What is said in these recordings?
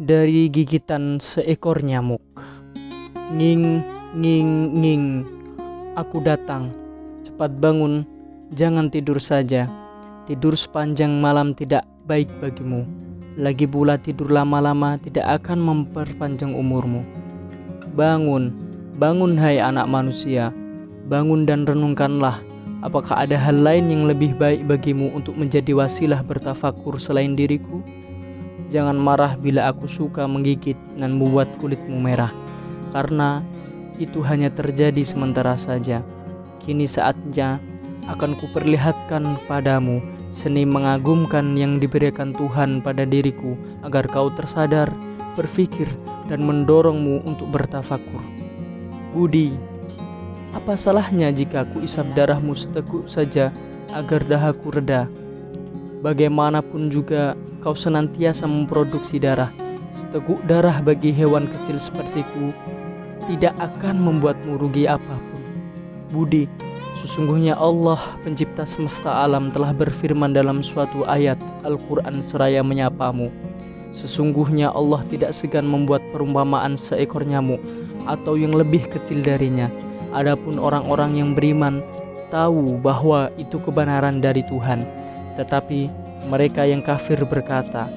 dari gigitan seekor nyamuk. Nging, nging, nging. Aku datang. Cepat bangun, jangan tidur saja. Tidur sepanjang malam tidak baik bagimu. Lagi pula tidur lama-lama tidak akan memperpanjang umurmu. Bangun, bangun hai anak manusia. Bangun dan renungkanlah Apakah ada hal lain yang lebih baik bagimu untuk menjadi wasilah bertafakur selain diriku? Jangan marah bila aku suka menggigit dan membuat kulitmu merah, karena itu hanya terjadi sementara saja. Kini saatnya akan kuperlihatkan padamu seni mengagumkan yang diberikan Tuhan pada diriku agar kau tersadar, berpikir, dan mendorongmu untuk bertafakur. Budi, apa salahnya jika aku isap darahmu seteguk saja agar dahaku reda? Bagaimanapun juga kau senantiasa memproduksi darah. Seteguk darah bagi hewan kecil sepertiku tidak akan membuatmu rugi apa pun. Budi, sesungguhnya Allah pencipta semesta alam telah berfirman dalam suatu ayat Al-Quran seraya menyapamu. Sesungguhnya Allah tidak segan membuat perumpamaan seekor nyamuk atau yang lebih kecil darinya Adapun orang-orang yang beriman tahu bahwa itu kebenaran dari Tuhan, tetapi mereka yang kafir berkata,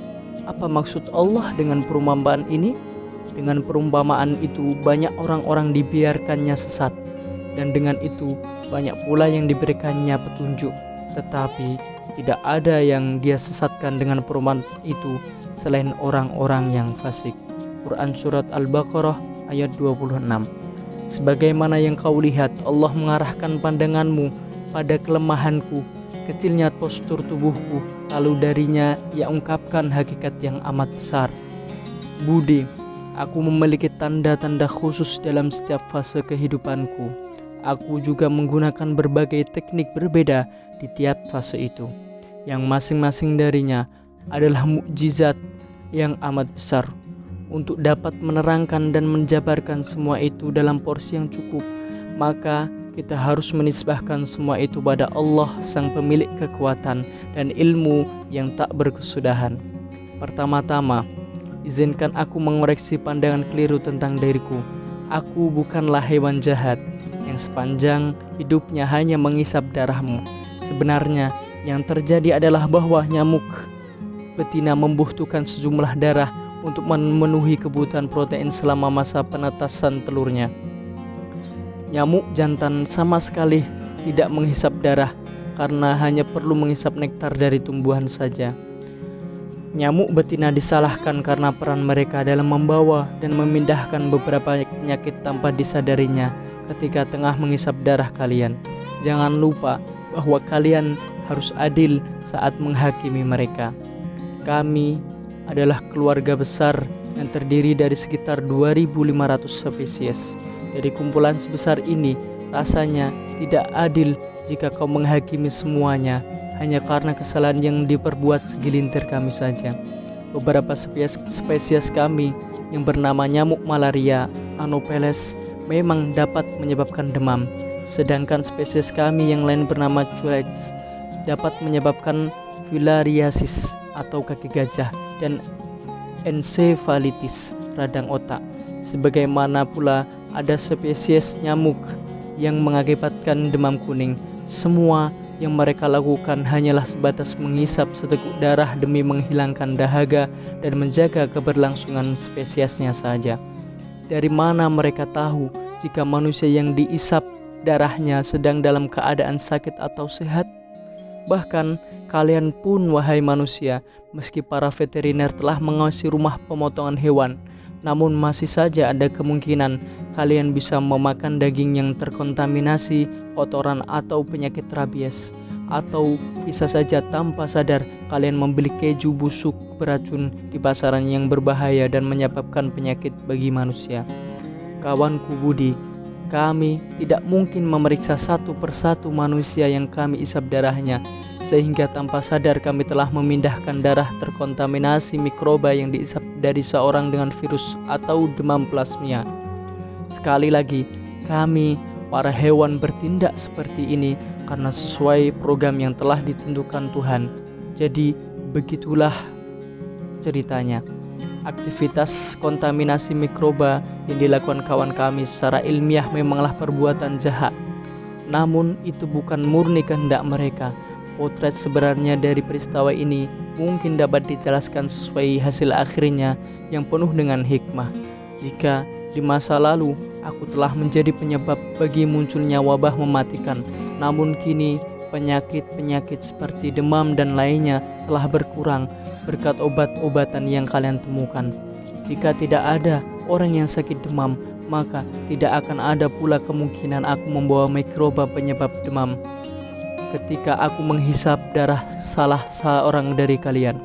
"Apa maksud Allah dengan perumpamaan ini?" Dengan perumpamaan itu, banyak orang-orang dibiarkannya sesat, dan dengan itu banyak pula yang diberikannya petunjuk, tetapi tidak ada yang dia sesatkan dengan perumpamaan itu selain orang-orang yang fasik. Quran Surat Al-Baqarah ayat 26 Sebagaimana yang kau lihat, Allah mengarahkan pandanganmu pada kelemahanku, kecilnya postur tubuhku, lalu darinya ia ungkapkan hakikat yang amat besar. Budi, aku memiliki tanda-tanda khusus dalam setiap fase kehidupanku. Aku juga menggunakan berbagai teknik berbeda di tiap fase itu, yang masing-masing darinya adalah mukjizat yang amat besar untuk dapat menerangkan dan menjabarkan semua itu dalam porsi yang cukup, maka kita harus menisbahkan semua itu pada Allah sang pemilik kekuatan dan ilmu yang tak berkesudahan. Pertama-tama, izinkan aku mengoreksi pandangan keliru tentang diriku. Aku bukanlah hewan jahat yang sepanjang hidupnya hanya mengisap darahmu. Sebenarnya yang terjadi adalah bahwa nyamuk betina membutuhkan sejumlah darah untuk memenuhi kebutuhan protein selama masa penetasan telurnya. Nyamuk jantan sama sekali tidak menghisap darah karena hanya perlu menghisap nektar dari tumbuhan saja. Nyamuk betina disalahkan karena peran mereka dalam membawa dan memindahkan beberapa penyakit tanpa disadarinya ketika tengah menghisap darah kalian. Jangan lupa bahwa kalian harus adil saat menghakimi mereka. Kami adalah keluarga besar yang terdiri dari sekitar 2.500 spesies. Dari kumpulan sebesar ini, rasanya tidak adil jika kau menghakimi semuanya hanya karena kesalahan yang diperbuat segelintir kami saja. Beberapa spesies, spesies kami yang bernama nyamuk malaria, Anopheles, memang dapat menyebabkan demam, sedangkan spesies kami yang lain bernama Culex dapat menyebabkan filariasis atau kaki gajah dan encephalitis radang otak. Sebagaimana pula ada spesies nyamuk yang mengakibatkan demam kuning. Semua yang mereka lakukan hanyalah sebatas menghisap seteguk darah demi menghilangkan dahaga dan menjaga keberlangsungan spesiesnya saja. Dari mana mereka tahu jika manusia yang diisap darahnya sedang dalam keadaan sakit atau sehat? Bahkan kalian pun wahai manusia, meski para veteriner telah mengawasi rumah pemotongan hewan, namun masih saja ada kemungkinan kalian bisa memakan daging yang terkontaminasi kotoran atau penyakit rabies. Atau bisa saja tanpa sadar kalian membeli keju busuk beracun di pasaran yang berbahaya dan menyebabkan penyakit bagi manusia. Kawanku Budi, kami tidak mungkin memeriksa satu persatu manusia yang kami isap darahnya, sehingga tanpa sadar kami telah memindahkan darah terkontaminasi mikroba yang diisap dari seorang dengan virus atau demam plasmia. Sekali lagi, kami para hewan bertindak seperti ini karena sesuai program yang telah ditentukan Tuhan. Jadi, begitulah ceritanya. Aktivitas kontaminasi mikroba yang dilakukan kawan kami secara ilmiah memanglah perbuatan jahat. Namun itu bukan murni kehendak mereka. Potret sebenarnya dari peristiwa ini mungkin dapat dijelaskan sesuai hasil akhirnya yang penuh dengan hikmah. Jika di masa lalu aku telah menjadi penyebab bagi munculnya wabah mematikan, namun kini penyakit-penyakit seperti demam dan lainnya telah berkurang berkat obat-obatan yang kalian temukan. Jika tidak ada orang yang sakit demam, maka tidak akan ada pula kemungkinan aku membawa mikroba penyebab demam. Ketika aku menghisap darah salah seorang dari kalian,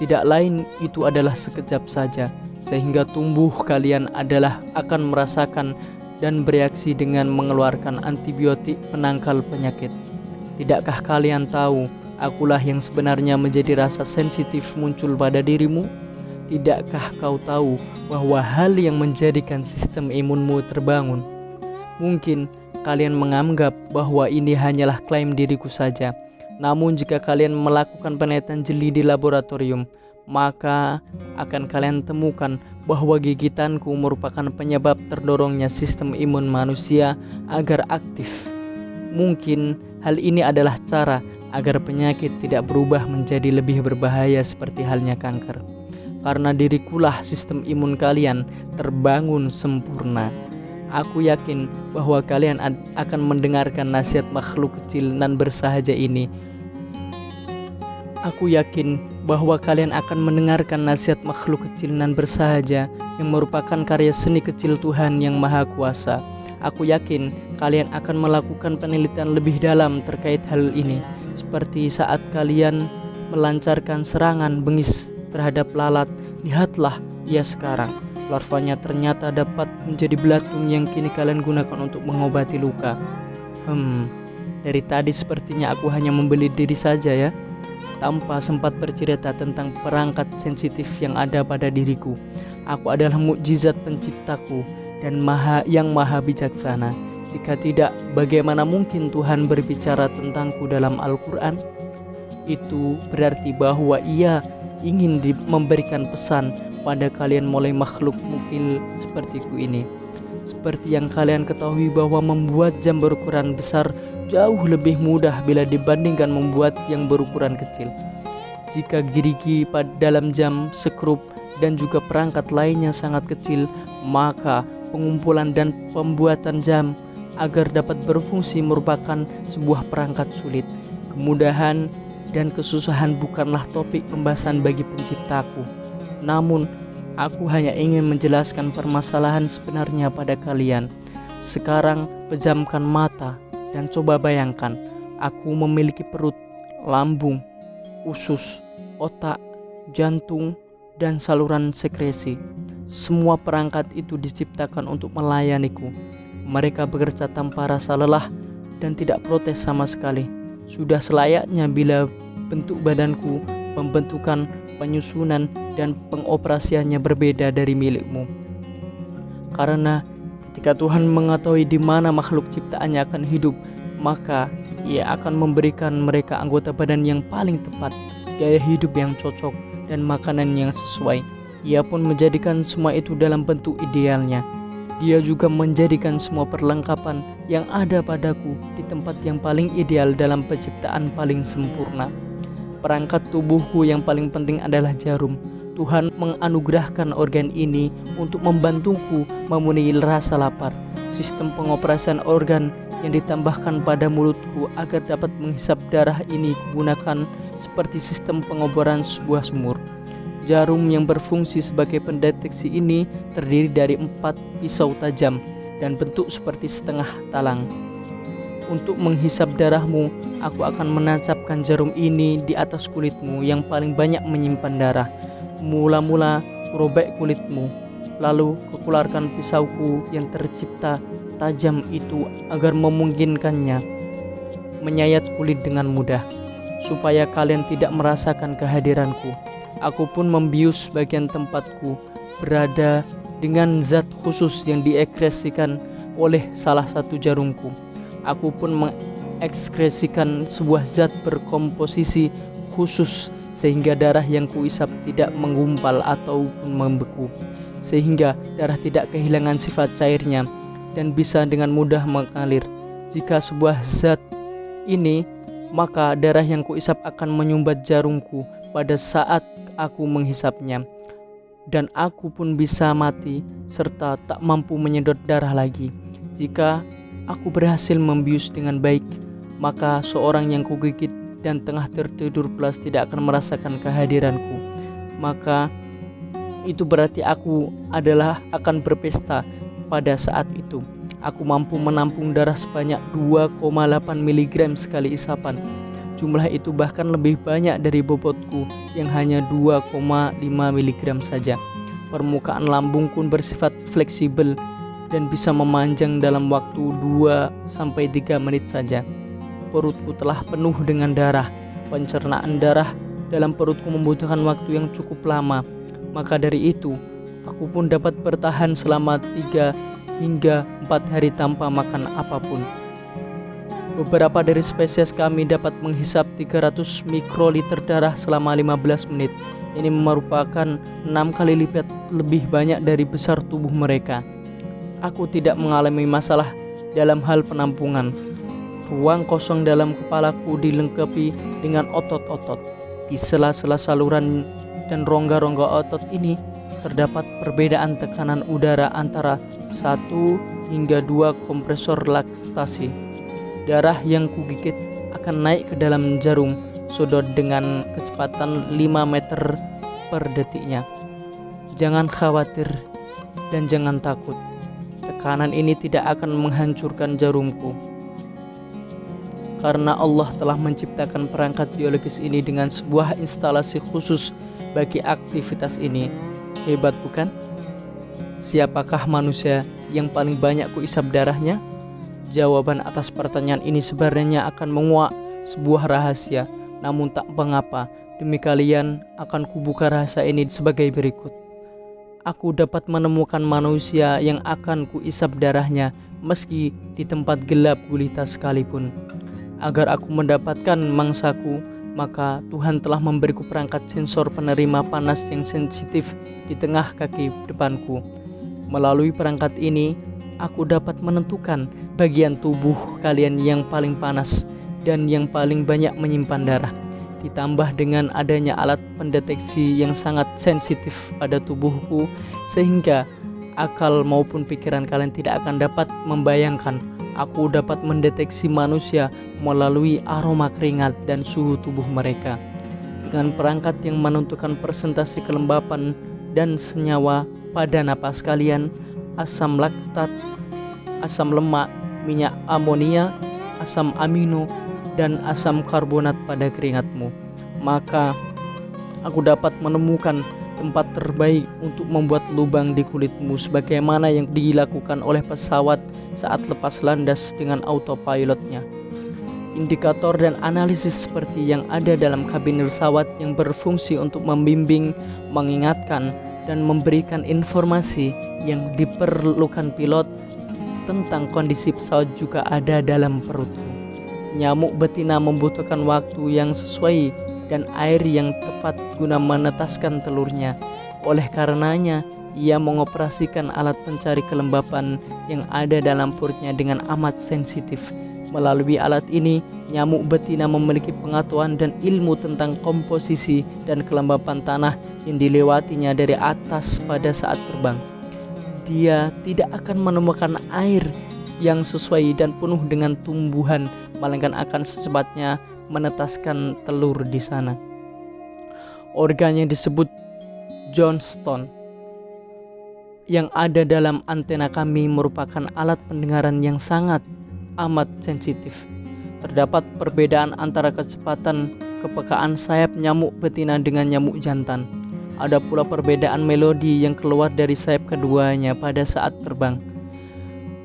tidak lain itu adalah sekejap saja, sehingga tubuh kalian adalah akan merasakan dan bereaksi dengan mengeluarkan antibiotik penangkal penyakit. Tidakkah kalian tahu akulah yang sebenarnya menjadi rasa sensitif muncul pada dirimu? Tidakkah kau tahu bahwa hal yang menjadikan sistem imunmu terbangun? Mungkin kalian menganggap bahwa ini hanyalah klaim diriku saja. Namun jika kalian melakukan penelitian jeli di laboratorium, maka akan kalian temukan bahwa gigitanku merupakan penyebab terdorongnya sistem imun manusia agar aktif. Mungkin hal ini adalah cara agar penyakit tidak berubah menjadi lebih berbahaya seperti halnya kanker. Karena dirikulah sistem imun kalian terbangun sempurna. Aku yakin bahwa kalian akan mendengarkan nasihat makhluk kecil dan bersahaja ini. Aku yakin bahwa kalian akan mendengarkan nasihat makhluk kecil dan bersahaja yang merupakan karya seni kecil Tuhan yang Maha Kuasa. Aku yakin kalian akan melakukan penelitian lebih dalam terkait hal ini seperti saat kalian melancarkan serangan bengis terhadap lalat, lihatlah ia sekarang. Larvanya ternyata dapat menjadi belatung yang kini kalian gunakan untuk mengobati luka. Hmm, dari tadi sepertinya aku hanya membeli diri saja ya, tanpa sempat bercerita tentang perangkat sensitif yang ada pada diriku. Aku adalah mukjizat penciptaku dan maha yang maha bijaksana. Jika tidak, bagaimana mungkin Tuhan berbicara tentangku dalam Al-Quran? Itu berarti bahwa ia ingin memberikan pesan pada kalian mulai makhluk mungkin sepertiku ini. Seperti yang kalian ketahui bahwa membuat jam berukuran besar jauh lebih mudah bila dibandingkan membuat yang berukuran kecil. Jika gerigi pada dalam jam, sekrup, dan juga perangkat lainnya sangat kecil, maka pengumpulan dan pembuatan jam agar dapat berfungsi merupakan sebuah perangkat sulit. Kemudahan dan kesusahan bukanlah topik pembahasan bagi penciptaku. Namun, aku hanya ingin menjelaskan permasalahan sebenarnya pada kalian. Sekarang pejamkan mata dan coba bayangkan, aku memiliki perut, lambung, usus, otak, jantung, dan saluran sekresi. Semua perangkat itu diciptakan untuk melayaniku mereka bekerja tanpa rasa lelah dan tidak protes sama sekali. Sudah selayaknya bila bentuk badanku, pembentukan, penyusunan, dan pengoperasiannya berbeda dari milikmu. Karena ketika Tuhan mengetahui di mana makhluk ciptaannya akan hidup, maka ia akan memberikan mereka anggota badan yang paling tepat, gaya hidup yang cocok, dan makanan yang sesuai. Ia pun menjadikan semua itu dalam bentuk idealnya dia juga menjadikan semua perlengkapan yang ada padaku di tempat yang paling ideal dalam penciptaan paling sempurna. Perangkat tubuhku yang paling penting adalah jarum. Tuhan menganugerahkan organ ini untuk membantuku memenuhi rasa lapar. Sistem pengoperasian organ yang ditambahkan pada mulutku agar dapat menghisap darah ini gunakan seperti sistem pengoboran sebuah sumur. Jarum yang berfungsi sebagai pendeteksi ini terdiri dari empat pisau tajam dan bentuk seperti setengah talang. Untuk menghisap darahmu, aku akan menancapkan jarum ini di atas kulitmu yang paling banyak menyimpan darah. Mula-mula robek kulitmu, lalu kukularkan pisauku yang tercipta tajam itu agar memungkinkannya menyayat kulit dengan mudah, supaya kalian tidak merasakan kehadiranku. Aku pun membius bagian tempatku berada dengan zat khusus yang diekskresikan oleh salah satu jarumku. Aku pun mengekskresikan sebuah zat berkomposisi khusus sehingga darah yang kuisap tidak menggumpal ataupun membeku, sehingga darah tidak kehilangan sifat cairnya dan bisa dengan mudah mengalir. Jika sebuah zat ini, maka darah yang kuisap akan menyumbat jarumku pada saat aku menghisapnya dan aku pun bisa mati serta tak mampu menyedot darah lagi. Jika aku berhasil membius dengan baik, maka seorang yang kugigit dan tengah tertidur pulas tidak akan merasakan kehadiranku. Maka itu berarti aku adalah akan berpesta pada saat itu. Aku mampu menampung darah sebanyak 2,8 mg sekali isapan. Jumlah itu bahkan lebih banyak dari bobotku yang hanya 2,5 mg saja. Permukaan lambung pun bersifat fleksibel dan bisa memanjang dalam waktu 2-3 menit saja. Perutku telah penuh dengan darah. Pencernaan darah dalam perutku membutuhkan waktu yang cukup lama. Maka dari itu, aku pun dapat bertahan selama 3 hingga 4 hari tanpa makan apa pun. Beberapa dari spesies kami dapat menghisap 300 mikroliter darah selama 15 menit. Ini merupakan 6 kali lipat lebih banyak dari besar tubuh mereka. Aku tidak mengalami masalah dalam hal penampungan. Ruang kosong dalam kepalaku dilengkapi dengan otot-otot. Di sela-sela saluran dan rongga-rongga otot ini terdapat perbedaan tekanan udara antara 1 hingga 2 kompresor laktasi darah yang kugigit akan naik ke dalam jarum sudut dengan kecepatan 5 meter per detiknya. Jangan khawatir dan jangan takut. Tekanan ini tidak akan menghancurkan jarumku. Karena Allah telah menciptakan perangkat biologis ini dengan sebuah instalasi khusus bagi aktivitas ini. Hebat bukan? Siapakah manusia yang paling banyak kuisap darahnya? Jawaban atas pertanyaan ini sebenarnya akan menguak sebuah rahasia, namun tak mengapa. Demi kalian akan kubuka rahasia ini sebagai berikut. Aku dapat menemukan manusia yang akan kuisap darahnya meski di tempat gelap gulita sekalipun. Agar aku mendapatkan mangsaku, maka Tuhan telah memberiku perangkat sensor penerima panas yang sensitif di tengah kaki depanku. Melalui perangkat ini, aku dapat menentukan bagian tubuh kalian yang paling panas dan yang paling banyak menyimpan darah. Ditambah dengan adanya alat pendeteksi yang sangat sensitif pada tubuhku sehingga akal maupun pikiran kalian tidak akan dapat membayangkan aku dapat mendeteksi manusia melalui aroma keringat dan suhu tubuh mereka. Dengan perangkat yang menentukan presentasi kelembapan dan senyawa pada napas kalian, asam laktat, asam lemak, minyak amonia, asam amino, dan asam karbonat pada keringatmu. Maka aku dapat menemukan tempat terbaik untuk membuat lubang di kulitmu sebagaimana yang dilakukan oleh pesawat saat lepas landas dengan autopilotnya. Indikator dan analisis seperti yang ada dalam kabin pesawat yang berfungsi untuk membimbing, mengingatkan, dan memberikan informasi yang diperlukan pilot tentang kondisi pesawat juga ada dalam perutku. Nyamuk betina membutuhkan waktu yang sesuai dan air yang tepat guna menetaskan telurnya. Oleh karenanya, ia mengoperasikan alat pencari kelembapan yang ada dalam perutnya dengan amat sensitif. Melalui alat ini, nyamuk betina memiliki pengetahuan dan ilmu tentang komposisi dan kelembapan tanah yang dilewatinya dari atas pada saat terbang dia tidak akan menemukan air yang sesuai dan penuh dengan tumbuhan, melainkan akan secepatnya menetaskan telur di sana. Organ yang disebut Johnston yang ada dalam antena kami merupakan alat pendengaran yang sangat amat sensitif. Terdapat perbedaan antara kecepatan kepekaan sayap nyamuk betina dengan nyamuk jantan. Ada pula perbedaan melodi yang keluar dari sayap keduanya pada saat terbang.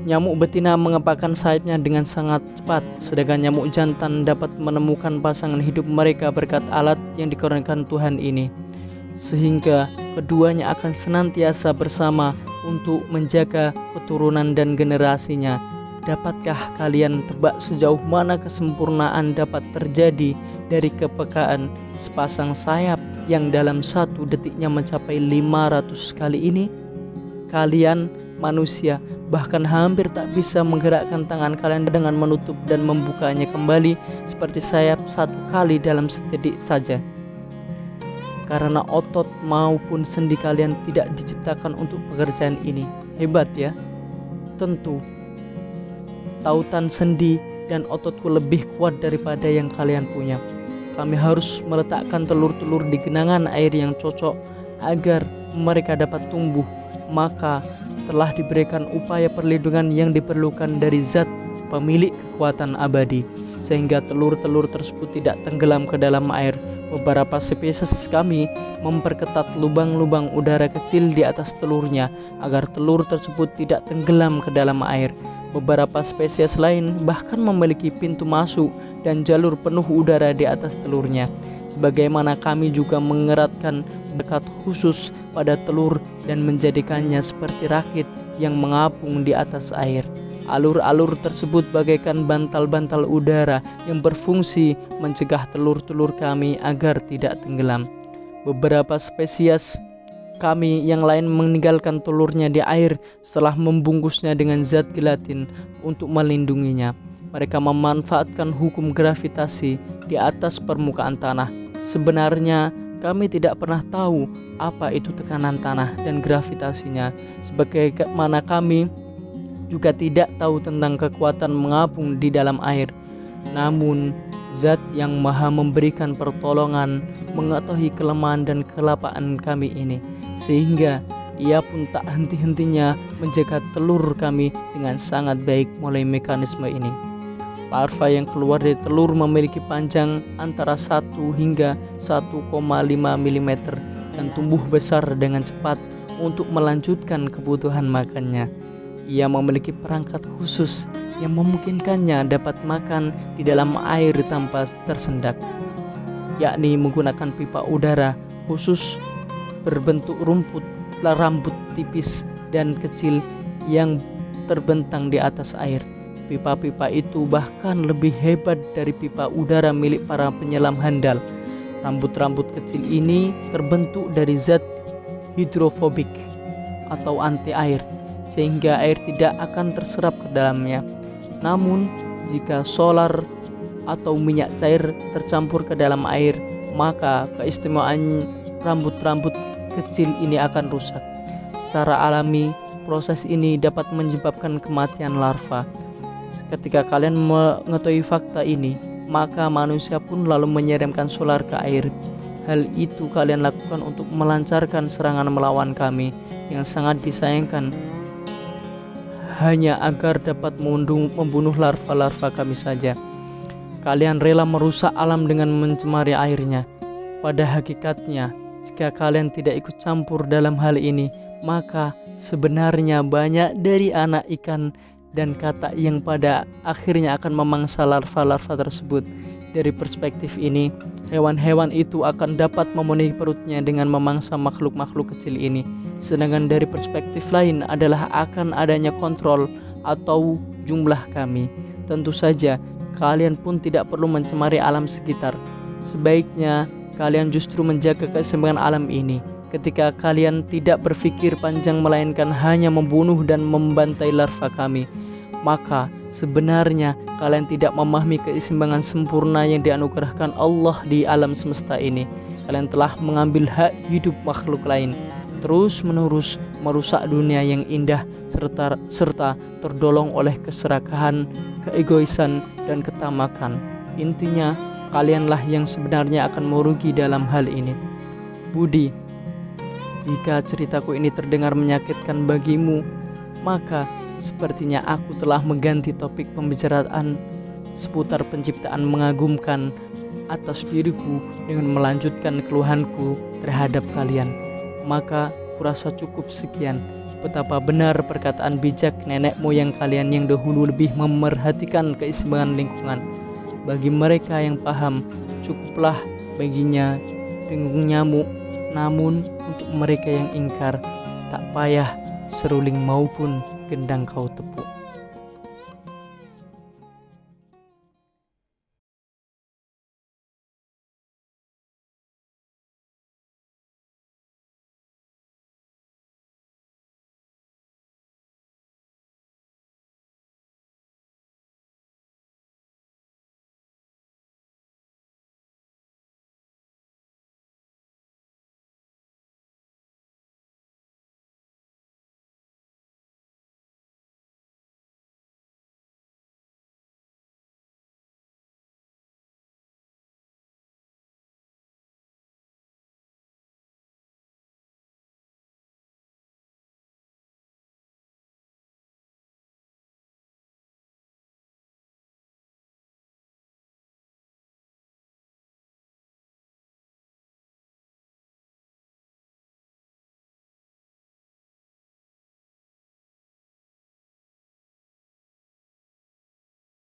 Nyamuk betina mengepakkan sayapnya dengan sangat cepat, sedangkan nyamuk jantan dapat menemukan pasangan hidup mereka berkat alat yang dikurangkan Tuhan ini. Sehingga keduanya akan senantiasa bersama untuk menjaga keturunan dan generasinya. Dapatkah kalian tebak sejauh mana kesempurnaan dapat terjadi dari kepekaan sepasang sayap yang dalam satu detiknya mencapai 500 kali ini? Kalian manusia bahkan hampir tak bisa menggerakkan tangan kalian dengan menutup dan membukanya kembali seperti sayap satu kali dalam sedetik saja. Karena otot maupun sendi kalian tidak diciptakan untuk pekerjaan ini. Hebat ya. Tentu tautan sendi dan ototku lebih kuat daripada yang kalian punya. Kami harus meletakkan telur-telur di genangan air yang cocok agar mereka dapat tumbuh. Maka telah diberikan upaya perlindungan yang diperlukan dari zat pemilik kekuatan abadi sehingga telur-telur tersebut tidak tenggelam ke dalam air. Beberapa spesies kami memperketat lubang-lubang udara kecil di atas telurnya agar telur tersebut tidak tenggelam ke dalam air. Beberapa spesies lain bahkan memiliki pintu masuk dan jalur penuh udara di atas telurnya. Sebagaimana kami juga mengeratkan dekat khusus pada telur dan menjadikannya seperti rakit yang mengapung di atas air. Alur-alur tersebut bagaikan bantal-bantal udara yang berfungsi mencegah telur-telur kami agar tidak tenggelam. Beberapa spesies kami yang lain meninggalkan telurnya di air setelah membungkusnya dengan zat gelatin untuk melindunginya. Mereka memanfaatkan hukum gravitasi di atas permukaan tanah. Sebenarnya kami tidak pernah tahu apa itu tekanan tanah dan gravitasinya, sebagaimana kami juga tidak tahu tentang kekuatan mengapung di dalam air. Namun, zat yang maha memberikan pertolongan mengetahui kelemahan dan kelapaan kami ini sehingga ia pun tak henti-hentinya menjaga telur kami dengan sangat baik mulai mekanisme ini. Larva yang keluar dari telur memiliki panjang antara 1 hingga 1,5 mm dan tumbuh besar dengan cepat untuk melanjutkan kebutuhan makannya. Ia memiliki perangkat khusus yang memungkinkannya dapat makan di dalam air tanpa tersendak, yakni menggunakan pipa udara khusus berbentuk rumput rambut tipis dan kecil yang terbentang di atas air. Pipa-pipa itu bahkan lebih hebat dari pipa udara milik para penyelam handal. Rambut-rambut kecil ini terbentuk dari zat hidrofobik atau anti air sehingga air tidak akan terserap ke dalamnya. Namun, jika solar atau minyak cair tercampur ke dalam air, maka keistimewaan rambut-rambut kecil ini akan rusak. Secara alami, proses ini dapat menyebabkan kematian larva. Ketika kalian mengetahui fakta ini, maka manusia pun lalu menyeremkan solar ke air. Hal itu kalian lakukan untuk melancarkan serangan melawan kami yang sangat disayangkan hanya agar dapat membunuh larva-larva kami saja. Kalian rela merusak alam dengan mencemari airnya. Pada hakikatnya, jika kalian tidak ikut campur dalam hal ini, maka sebenarnya banyak dari anak ikan dan kata yang pada akhirnya akan memangsa larva-larva tersebut. Dari perspektif ini, hewan-hewan itu akan dapat memenuhi perutnya dengan memangsa makhluk-makhluk kecil ini. Sedangkan dari perspektif lain adalah akan adanya kontrol atau jumlah kami. Tentu saja, kalian pun tidak perlu mencemari alam sekitar. Sebaiknya kalian justru menjaga keseimbangan alam ini ketika kalian tidak berpikir panjang melainkan hanya membunuh dan membantai larva kami maka sebenarnya kalian tidak memahami keseimbangan sempurna yang dianugerahkan Allah di alam semesta ini kalian telah mengambil hak hidup makhluk lain terus menerus merusak dunia yang indah serta serta terdolong oleh keserakahan, keegoisan dan ketamakan. Intinya kalianlah yang sebenarnya akan merugi dalam hal ini. Budi, jika ceritaku ini terdengar menyakitkan bagimu, maka sepertinya aku telah mengganti topik pembicaraan seputar penciptaan mengagumkan atas diriku dengan melanjutkan keluhanku terhadap kalian. Maka kurasa cukup sekian. Betapa benar perkataan bijak nenek moyang kalian yang dahulu lebih memerhatikan keseimbangan lingkungan bagi mereka yang paham, cukuplah baginya dengung nyamuk. Namun untuk mereka yang ingkar, tak payah seruling maupun gendang kau tepuk.